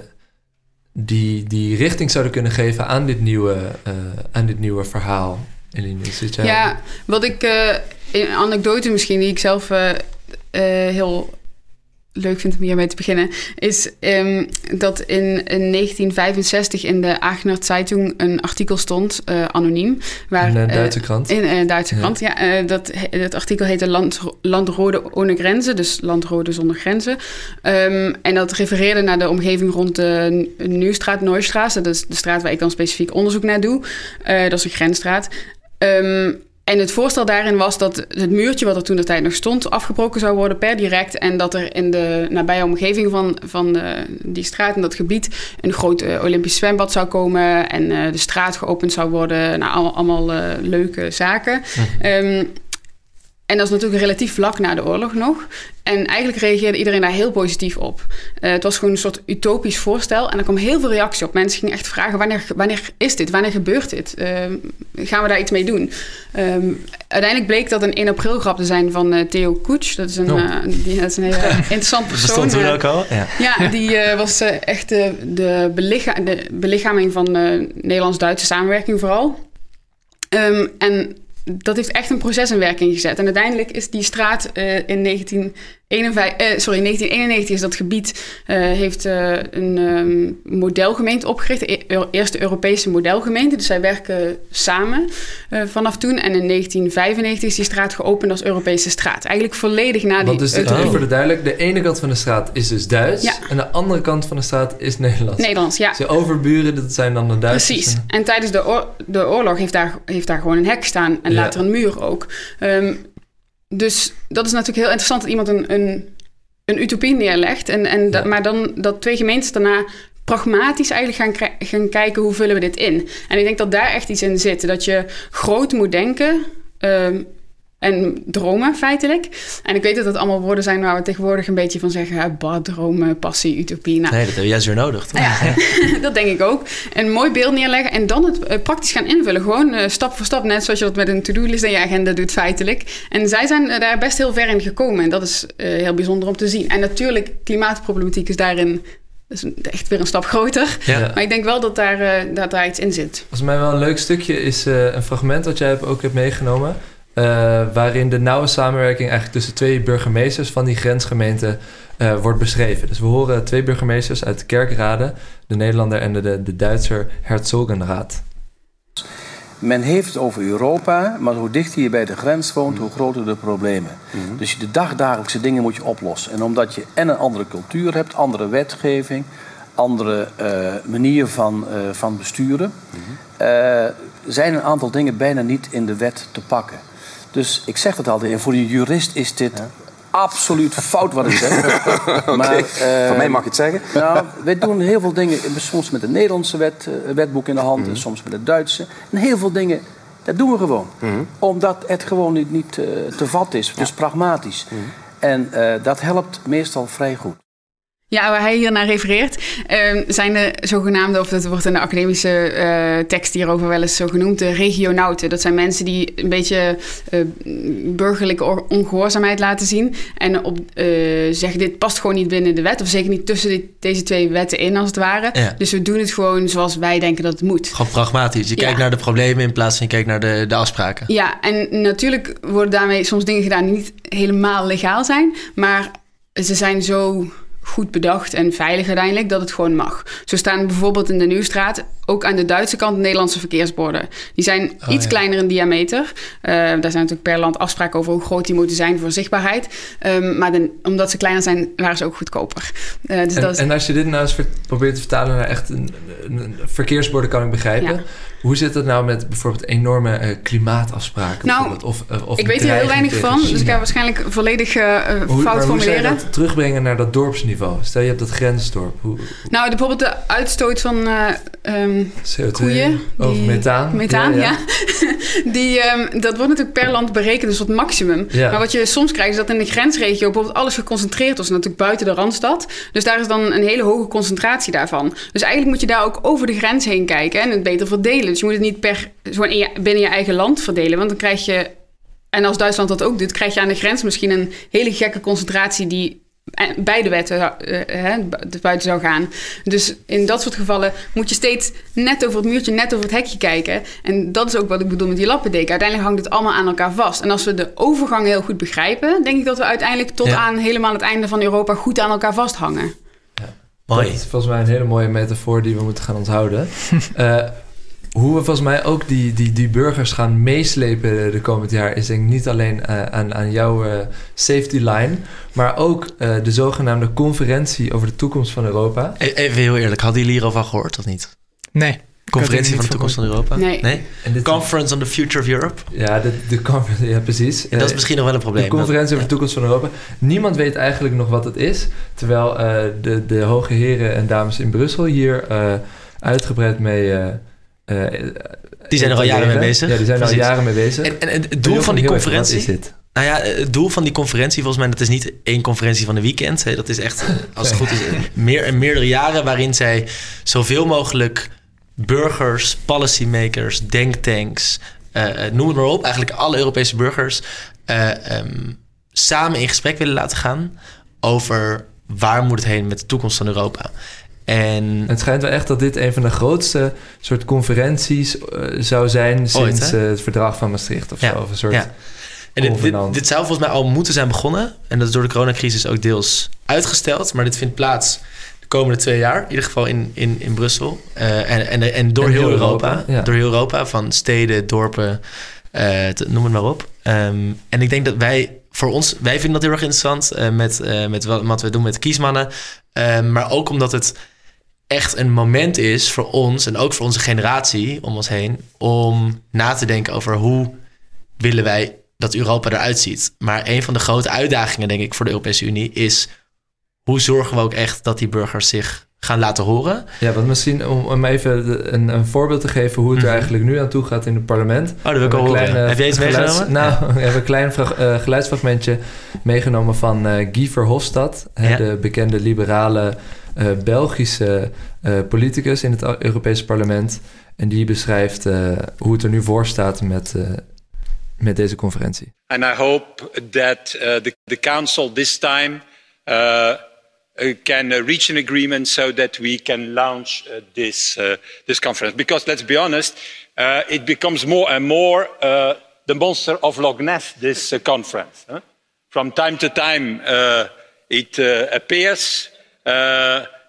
die, die richting zouden kunnen geven aan dit nieuwe, uh, aan dit nieuwe verhaal? Eline, zit jij ja, wat ik, uh, een anekdote misschien, die ik zelf heel leuk vind om hiermee te beginnen, is um, dat in, in 1965 in de Aachener Zeitung een artikel stond, anoniem. Waar, in een Duitse krant? In een Duitse ja. krant, ja. Dat, dat artikel heette Land, Landrode ohne Grenzen, dus Landrode zonder grenzen. Um, en dat refereerde naar de omgeving rond de Nieuwstraat, Nooistraat. Dat is de straat waar ik dan specifiek onderzoek naar doe. Dat is een grensstraat. Um, en het voorstel daarin was dat het muurtje wat er toen de tijd nog stond afgebroken zou worden per direct. En dat er in de nabije omgeving van, van de, die straat en dat gebied een groot uh, Olympisch zwembad zou komen. En uh, de straat geopend zou worden. Nou, allemaal, leuke zaken. Mhm. Um, en dat is natuurlijk relatief vlak na de oorlog nog. En eigenlijk reageerde iedereen daar heel positief op. Uh, het was gewoon een soort utopisch voorstel. En er kwam heel veel reactie op. Mensen gingen echt vragen: wanneer, wanneer is dit? Wanneer gebeurt dit? Uh, gaan we daar iets mee doen? Um, uiteindelijk bleek dat een 1 april grap te zijn van uh, Theo Koets. Dat is een, oh. die, dat is een hele interessant persoon. Dat stond toen ook al? Ja, ja die was echt de, de, belicha de belichaming van Nederlands-Duitse samenwerking vooral. Um, en dat heeft echt een proces in werking gezet. En uiteindelijk is die straat uh, in 51, uh, sorry, 1991 is dat gebied, uh, heeft uh, een um, modelgemeente opgericht. De e eerste Europese modelgemeente. Dus zij werken samen vanaf toen. En in 1995 is die straat geopend als Europese straat. Eigenlijk volledig na die... Want dus uh, voor de duidelijk, de ene kant van de straat is dus Duits. Ja. En de andere kant van de straat is Nederlands. Nederlands, ja. De overburen, dat zijn dan de Duitsers. Precies. En tijdens de, oor de oorlog heeft daar, heeft daar gewoon een hek staan. En ja. later een muur ook. Um, dus dat is natuurlijk heel interessant dat iemand een, een, een utopie neerlegt. En, en dat, maar dan dat twee gemeentes daarna pragmatisch eigenlijk gaan, gaan kijken hoe vullen we dit in. En ik denk dat daar echt iets in zit. Dat je groot moet denken. Um, en dromen feitelijk. En ik weet dat dat allemaal woorden zijn waar we tegenwoordig een beetje van zeggen: bad, dromen, passie, utopie. Nou, nee, dat heb jij zo nodig. Toch? Ja, dat denk ik ook. Een mooi beeld neerleggen en dan het uh, praktisch gaan invullen. Gewoon uh, stap voor stap, net zoals je dat met een to-do-list in je agenda doet, feitelijk. En zij zijn uh, daar best heel ver in gekomen. En dat is heel bijzonder om te zien. En natuurlijk, klimaatproblematiek is daarin is echt weer een stap groter. Ja. Maar ik denk wel dat daar, dat daar iets in zit. Volgens mij wel een leuk stukje is een fragment dat jij ook hebt meegenomen. Uh, waarin de nauwe samenwerking eigenlijk tussen twee burgemeesters van die grensgemeente uh, wordt beschreven. Dus we horen twee burgemeesters uit de Kerkrade, de Nederlander en de, de, de Duitser Herzogenraad. Men heeft het over Europa, maar hoe dichter je bij de grens woont, hoe groter de problemen. Mm -hmm. Dus de dagdagelijkse dingen moet je oplossen. En omdat je en een andere cultuur hebt, andere wetgeving, andere uh, manier van, van besturen, mm -hmm. zijn een aantal dingen bijna niet in de wet te pakken. Dus ik zeg het altijd, en voor een jurist is dit ja. absoluut fout wat ik zeg. okay. maar, uh, Van mij mag je het zeggen. nou, wij doen heel veel dingen, soms met de Nederlandse wet, uh, wetboek in de hand, mm. en soms met het Duitse. En heel veel dingen, dat doen we gewoon. Mm. Omdat het gewoon niet, niet uh, te vat is, dus ja. pragmatisch. Mm. En dat helpt meestal vrij goed. Ja, waar hij hier naar refereert, uh, zijn de zogenaamde, of dat wordt in de academische uh, tekst hierover wel eens zo genoemd, de regionauten. Dat zijn mensen die een beetje uh, burgerlijke ongehoorzaamheid laten zien. En op, eh, zeggen, dit past gewoon niet binnen de wet, of zeker niet tussen deze twee wetten in, als het ware. Ja. Dus we doen het gewoon zoals wij denken dat het moet. Gewoon pragmatisch. Je kijkt naar de problemen in plaats van je kijkt naar de, de afspraken. Ja, en natuurlijk worden daarmee soms dingen gedaan die niet helemaal legaal zijn, maar ze zijn zo goed bedacht en veilig uiteindelijk dat het gewoon mag. Zo staan bijvoorbeeld in de Nieuwstraat ook aan de Duitse kant Nederlandse verkeersborden. Die zijn oh, iets ja. kleiner in diameter. Uh, daar zijn natuurlijk per land afspraken over hoe groot die moeten zijn voor zichtbaarheid. Um, maar de, omdat ze kleiner zijn, waren ze ook goedkoper. Uh, dus en, dat is... en, als je dit nou eens probeert te vertalen naar echt een, een verkeersborden, kan ik begrijpen. Ja. Hoe zit het nou met bijvoorbeeld enorme uh, klimaatafspraken? Nou, of, of ik weet hier heel weinig van, dus ik ga waarschijnlijk volledig hoe, fout formuleren. Hoe dat terugbrengen naar dat dorpsniveau? Stel je hebt dat grensdorp. Hoe, hoe... Nou, bijvoorbeeld de uitstoot van um, CO2 koeien. Of die, methaan. Methaan, ja. ja. die, um, dat wordt natuurlijk per land berekend, dus tot maximum. Ja. Maar wat je soms krijgt, is dat in de grensregio bijvoorbeeld alles geconcentreerd was. Natuurlijk buiten de Randstad. Dus daar is dan een hele hoge concentratie daarvan. Dus eigenlijk moet je daar ook over de grens heen kijken en het beter verdelen. Dus je moet het niet per, gewoon je, binnen je eigen land verdelen. Want dan krijg je, en als Duitsland dat ook doet, krijg je aan de grens misschien een hele gekke concentratie die beide wetten uh, buiten zou gaan. Dus in dat soort gevallen moet je steeds net over het muurtje, net over het hekje kijken. En dat is ook wat ik bedoel met die lappendeken. Uiteindelijk hangt het allemaal aan elkaar vast. En als we de overgang heel goed begrijpen, denk ik dat we uiteindelijk tot ja. aan helemaal het einde van Europa goed aan elkaar vasthangen. Ja. Mooi. Dat is volgens mij een hele mooie metafoor die we moeten gaan onthouden. uh, hoe we volgens mij ook die, die, die burgers gaan meeslepen de komend jaar... is denk ik niet alleen uh, aan, aan jouw uh, safety line... maar ook uh, de zogenaamde conferentie over de toekomst van Europa. E-, even heel eerlijk, hadden jullie hierover gehoord of niet? Nee. Conferentie van de toekomst van Europa? Nee. nee? Conference on the Future of Europe? Ja, de, de ja precies. En dat is misschien nog wel een probleem. De conferentie over de toekomst van Europa. Niemand weet eigenlijk nog wat het is. Terwijl de, de hoge heren en dames in Brussel hier uitgebreid mee uh, die zijn er al jaren mee bezig. Ja, die zijn er al jaren mee bezig. En, en, en het doel van die conferentie... Is dit? Nou ja, het doel van die conferentie, volgens mij, dat is niet één conferentie van een weekend. Hè. Dat is echt, als het goed is, meer, meerdere jaren waarin zij zoveel mogelijk burgers, policymakers, denktanks, uh, noem het maar op, eigenlijk alle Europese burgers, uh, um, samen in gesprek willen laten gaan over waar moet het heen met de toekomst van Europa. En het schijnt wel echt dat dit een van de grootste soort conferenties uh, zou zijn sinds uh, het verdrag van Maastricht of ja. zo. Of een soort... Ja. En dit, dit, dit, zou volgens mij al moeten zijn begonnen. En dat is door de coronacrisis ook deels uitgesteld. Maar dit vindt plaats de komende twee jaar. In ieder geval in, in, in Brussel. Uh, en, en, en door heel, Europa. Door heel Europa. Van steden, dorpen, noem het maar op. Um, en ik denk dat wij voor ons, wij vinden dat heel erg interessant met, met wat, wat, we doen met kiesmannen. Uh, maar ook omdat het echt een moment is voor ons en ook voor onze generatie om ons heen om na te denken over hoe willen wij dat Europa eruit ziet. Maar een van de grote uitdagingen, denk ik, voor de Europese Unie is hoe zorgen we ook echt dat die burgers zich gaan laten horen. Ja, want misschien om, om even een, een voorbeeld te geven hoe het er mhm. eigenlijk nu aan toe gaat in het parlement. Oh, dat wil ik al horen. Heb jij iets meegenomen? Nou, we hebben een klein uh, geluidsfragmentje meegenomen van uh, Guy Verhofstadt, ja. de bekende liberale uh, Belgische politicus in het Europese parlement. En die beschrijft hoe het er nu voor staat met, met deze conferentie. And I hope that the, the council this time can reach an agreement so that we can launch this, this conference. Because let's be honest, it becomes more and more the monster of Loch Ness, this conference. Huh? From time to time, it appears,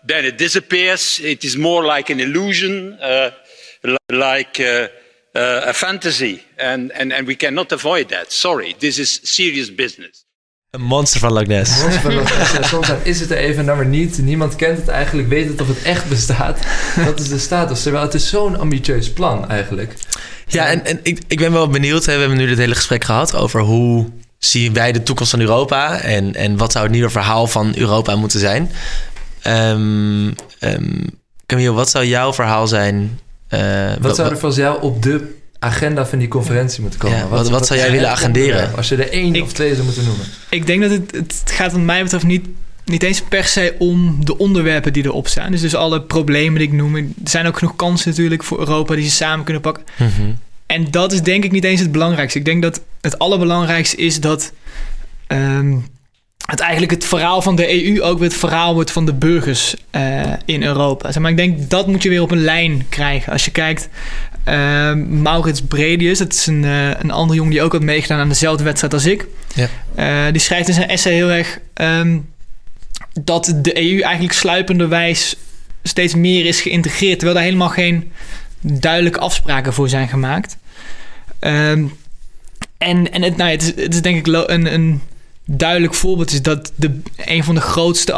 then it disappears. It is more like an illusion, like a fantasy, and, and, and we cannot avoid that. Sorry, this is serious business. Een monster van Loch Ness. Monster van Loch Ness. soms is het er even, dan maar niet. Niemand kent het eigenlijk, weet het of het echt bestaat. Dat is de status. Terwijl het is zo'n ambitieus plan eigenlijk. Ja, en, en ik, ik ben wel benieuwd. Hè, we hebben nu dit hele gesprek gehad over hoe zien wij de toekomst van Europa en, en wat zou het nieuwe verhaal van Europa moeten zijn. Um, um, Camille, wat zou jouw verhaal zijn? Uh, wat zou er voor jou op de agenda van die conferentie moet komen. wat, wat, zou jij willen agenderen? Als je er één of twee zou moeten noemen. Ik denk dat het, het gaat wat mij betreft niet, niet eens per se om de onderwerpen die erop staan. Dus, dus alle problemen die ik noem. Er zijn ook genoeg kansen natuurlijk voor Europa die ze samen kunnen pakken. Mhm. En dat is denk ik niet eens het belangrijkste. Ik denk dat het allerbelangrijkste is dat... Um, het eigenlijk het verhaal van de EU ook weer het verhaal wordt van de burgers uh, in Europa. Zeg maar ik denk dat moet je weer op een lijn krijgen. Als je kijkt uh, Maurits Bredius, dat is een, uh, een andere jongen die ook had meegedaan aan dezelfde wedstrijd als ik. Ja. Die schrijft in zijn essay heel erg um, dat de EU eigenlijk sluipenderwijs steeds meer is geïntegreerd, terwijl daar helemaal geen duidelijke afspraken voor zijn gemaakt. Um, en en het, nou, het, is, het is denk ik een, een duidelijk voorbeeld is dat de, een van de grootste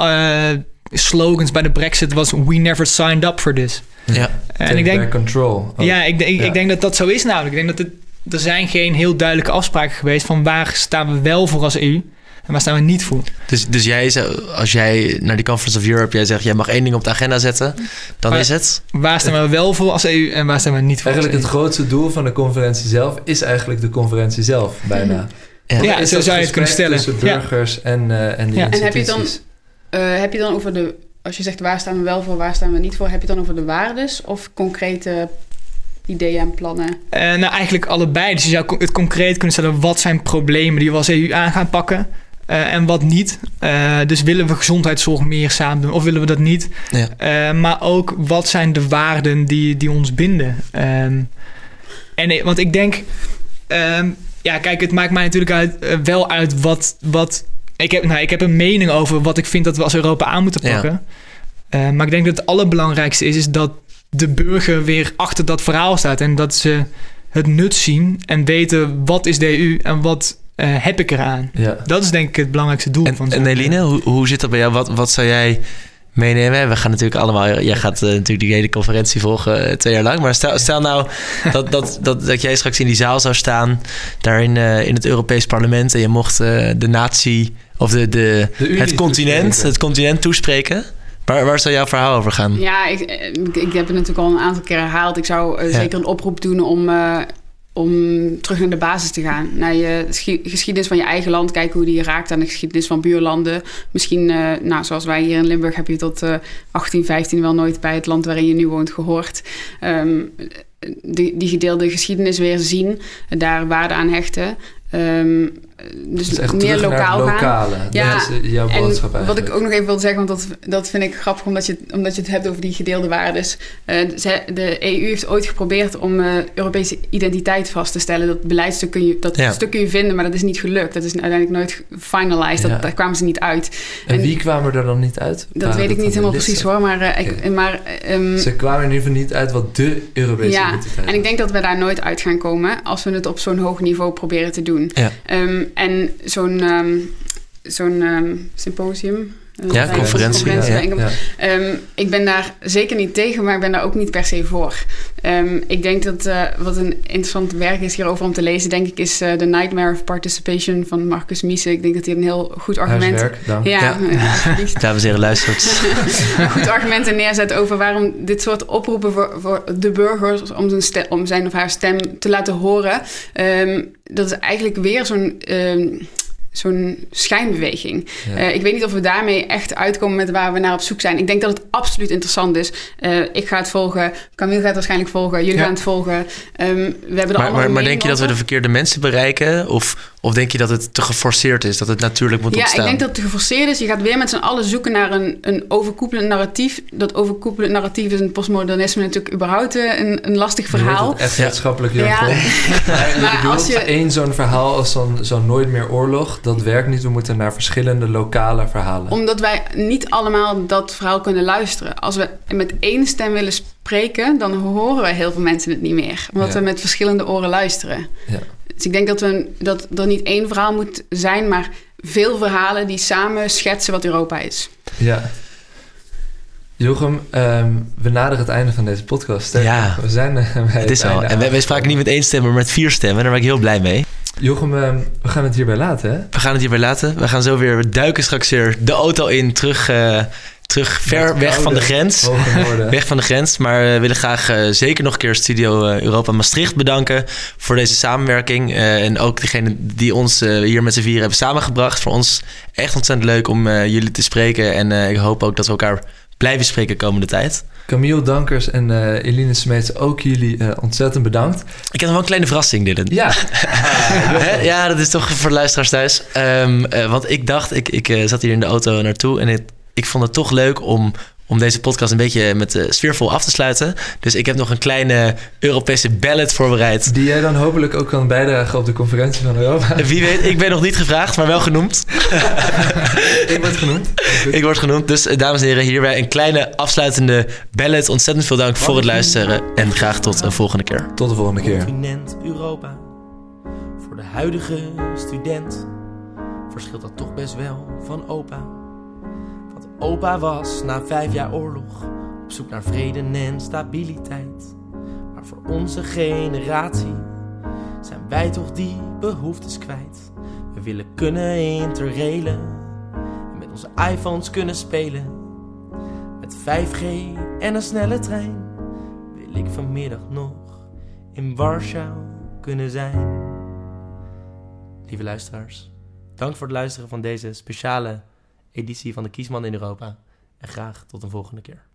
slogans bij de Brexit was: We never signed up for this. Ja. En ik denk, control. Ja, ik, ik, ik, denk dat dat zo is namelijk. Ik denk dat het, er zijn geen heel duidelijke afspraken geweest van waar staan we wel voor als EU en waar staan we niet voor. Dus, dus jij, als jij naar die Conference of Europe, jij zegt jij mag één ding op de agenda zetten, dan is het? Waar staan we wel voor als EU en waar staan we niet voor? Eigenlijk het grootste doel van de conferentie zelf is eigenlijk de conferentie zelf, bijna. Ja, ja zo zou je het kunnen stellen. Tussen burgers ja. en, uh, en die ja. En heb je dan, uh, heb je dan over de als je zegt waar staan we wel voor, waar staan we niet voor, heb je het dan over de waardes of concrete ideeën en plannen? Uh, nou, eigenlijk allebei. Dus je zou het concreet kunnen stellen, wat zijn problemen die we als EU aan gaan pakken? Uh, en wat niet. Uh, dus willen we gezondheidszorg meer samen doen of willen we dat niet? Ja. maar ook wat zijn de waarden die, die ons binden? Um, en, want ik denk, um, ja, kijk, het maakt mij natuurlijk uit, wel uit wat, wat ik heb, nou, ik heb een mening over wat ik vind dat we als Europa aan moeten pakken. Uh, maar ik denk dat het allerbelangrijkste is, is dat de burger weer achter dat verhaal staat. En dat ze het nut zien en weten wat is de EU en wat uh, heb ik eraan. Ja. Dat is denk ik het belangrijkste doel en, van En Eline, hoe, hoe zit dat bij jou? Wat, wat zou jij meenemen. We gaan natuurlijk allemaal, jij gaat uh, natuurlijk die hele conferentie volgen uh, twee jaar lang. Maar stel, stel nou dat, dat, dat, dat jij straks in die zaal zou staan, daar in, uh, in het Europees Parlement, en je mocht de natie of de, de, het continent, het continent toespreken. Waar, waar zou jouw verhaal over gaan? Ja, ik, ik, heb het natuurlijk al een aantal keer herhaald. Ik zou ja. zeker een oproep doen om om terug naar de basis te gaan. Naar je geschiedenis van je eigen land. Kijken hoe die raakt aan de geschiedenis van buurlanden. Misschien, uh, nou, zoals wij hier in Limburg... heb je tot uh, 18, 15 wel nooit bij het land waarin je nu woont gehoord. Um, die, die gedeelde geschiedenis weer zien. Daar waarde aan hechten. Um, dus, dus meer lokaal lokale, gaan. Ja, jouw boodschap en wat ik ook nog even wil zeggen, want dat, dat vind ik grappig omdat je, omdat je het hebt over die gedeelde waarden. Uh, de EU heeft ooit geprobeerd om uh, Europese identiteit vast te stellen. Dat beleidstuk kun je, dat stuk kun je vinden, maar dat is niet gelukt. Dat is uiteindelijk nooit finalized. Dat, Daar kwamen ze niet uit. En, wie kwamen er dan niet uit? Dat weet ik niet helemaal precies hoor, maar, ik, maar um, ze kwamen in ieder geval niet uit wat de Europese ja, identiteit en ik denk dat we daar nooit uit gaan komen als we het op zo'n hoog niveau proberen te doen. Ja. Um, en zo'n um, zo'n um, symposium, ja, conferentie. conferentie ja, ja. Um, ik ben daar zeker niet tegen, maar ik ben daar ook niet per se voor. Um, ik denk dat uh, wat een interessant werk is hierover om te lezen, denk ik, is uh, The Nightmare of Participation van Marcus Miese. Ik denk dat hij een heel goed argument... Huiswerk, ja, ja. Dames en heren, luistert. goed argumenten neerzet over waarom dit soort oproepen voor, voor de burgers om zijn, stem, om zijn of haar stem te laten horen, um, dat is eigenlijk weer zo'n zo'n schijnbeweging. Uh, ik weet niet of we daarmee echt uitkomen met waar we naar op zoek zijn. Ik denk dat het absoluut interessant is. Uh, ik ga het volgen. Camille gaat het waarschijnlijk volgen. Jullie gaan het volgen. Um, we hebben maar, maar, maar denk je dat we de verkeerde mensen bereiken? Of of denk je dat het te geforceerd is, dat het natuurlijk moet ja, ontstaan? Ja, ik denk dat het te geforceerd is. Je gaat weer met z'n allen zoeken naar een, een overkoepelend narratief. Dat overkoepelend narratief is in het postmodernisme natuurlijk überhaupt eh, een, een lastig verhaal. echt wetenschappelijk jargon. Ja. maar als je één zo'n verhaal als zo'n zo nooit meer oorlog, dat werkt niet. We moeten naar verschillende lokale verhalen. Omdat wij niet allemaal dat verhaal kunnen luisteren. Als we met één stem willen spreken, dan horen we heel veel mensen het niet meer. Omdat we met verschillende oren luisteren. Ja. Dus ik denk dat, we, dat er niet één verhaal moet zijn, maar veel verhalen die samen schetsen wat Europa is. Ja. Jochem, um, we naderen het einde van deze podcast. Ja, we zijn uh, bij het is al. En wij, spraken niet met één stem, maar met vier stemmen. Daar ben ik heel blij mee. Jochem, um, we gaan het hierbij laten, hè? We gaan het hierbij laten. We gaan zo weer we duiken straks weer de auto in, terug uh, terug ver weg van de grens. weg van de grens. Maar we willen graag uh, zeker nog een keer Studio Europa Maastricht bedanken voor deze samenwerking. Uh, en ook degene die ons hier met z'n vier hebben samengebracht. Voor ons echt ontzettend leuk om jullie te spreken. En ik hoop ook dat we elkaar blijven spreken de komende tijd. Camille Dankers en uh, Eline Smeets, ook jullie uh, ontzettend bedankt. Ik heb nog wel een kleine verrassing, Dylan. Ja. ja, dat is toch voor de luisteraars thuis. Um, uh, want ik dacht, ik, ik zat hier in de auto naartoe en het ik vond het toch leuk om, om deze podcast een beetje met uh, sfeervol af te sluiten. Dus ik heb nog een kleine Europese ballad voorbereid. Die jij dan hopelijk ook kan bijdragen op de conferentie van Europa. Wie weet, ik ben nog niet gevraagd, maar wel genoemd. ik word genoemd. Ik word genoemd. Dus eh, dames en heren, hierbij een kleine afsluitende ballad. Ontzettend veel dank voor het luisteren. En graag tot een volgende keer. Tot de volgende keer. Continent Europa. Voor de huidige student verschilt dat toch best wel van opa. Opa was na vijf jaar oorlog op zoek naar vrede en stabiliteit. Maar voor onze generatie zijn wij toch die behoeftes kwijt. We willen kunnen interrailen en met onze iPhones kunnen spelen. Met 5G en een snelle trein wil ik vanmiddag nog in Warschau kunnen zijn. Lieve luisteraars, dank voor het luisteren van deze speciale editie van de Kiesman in Europa. En graag tot een volgende keer.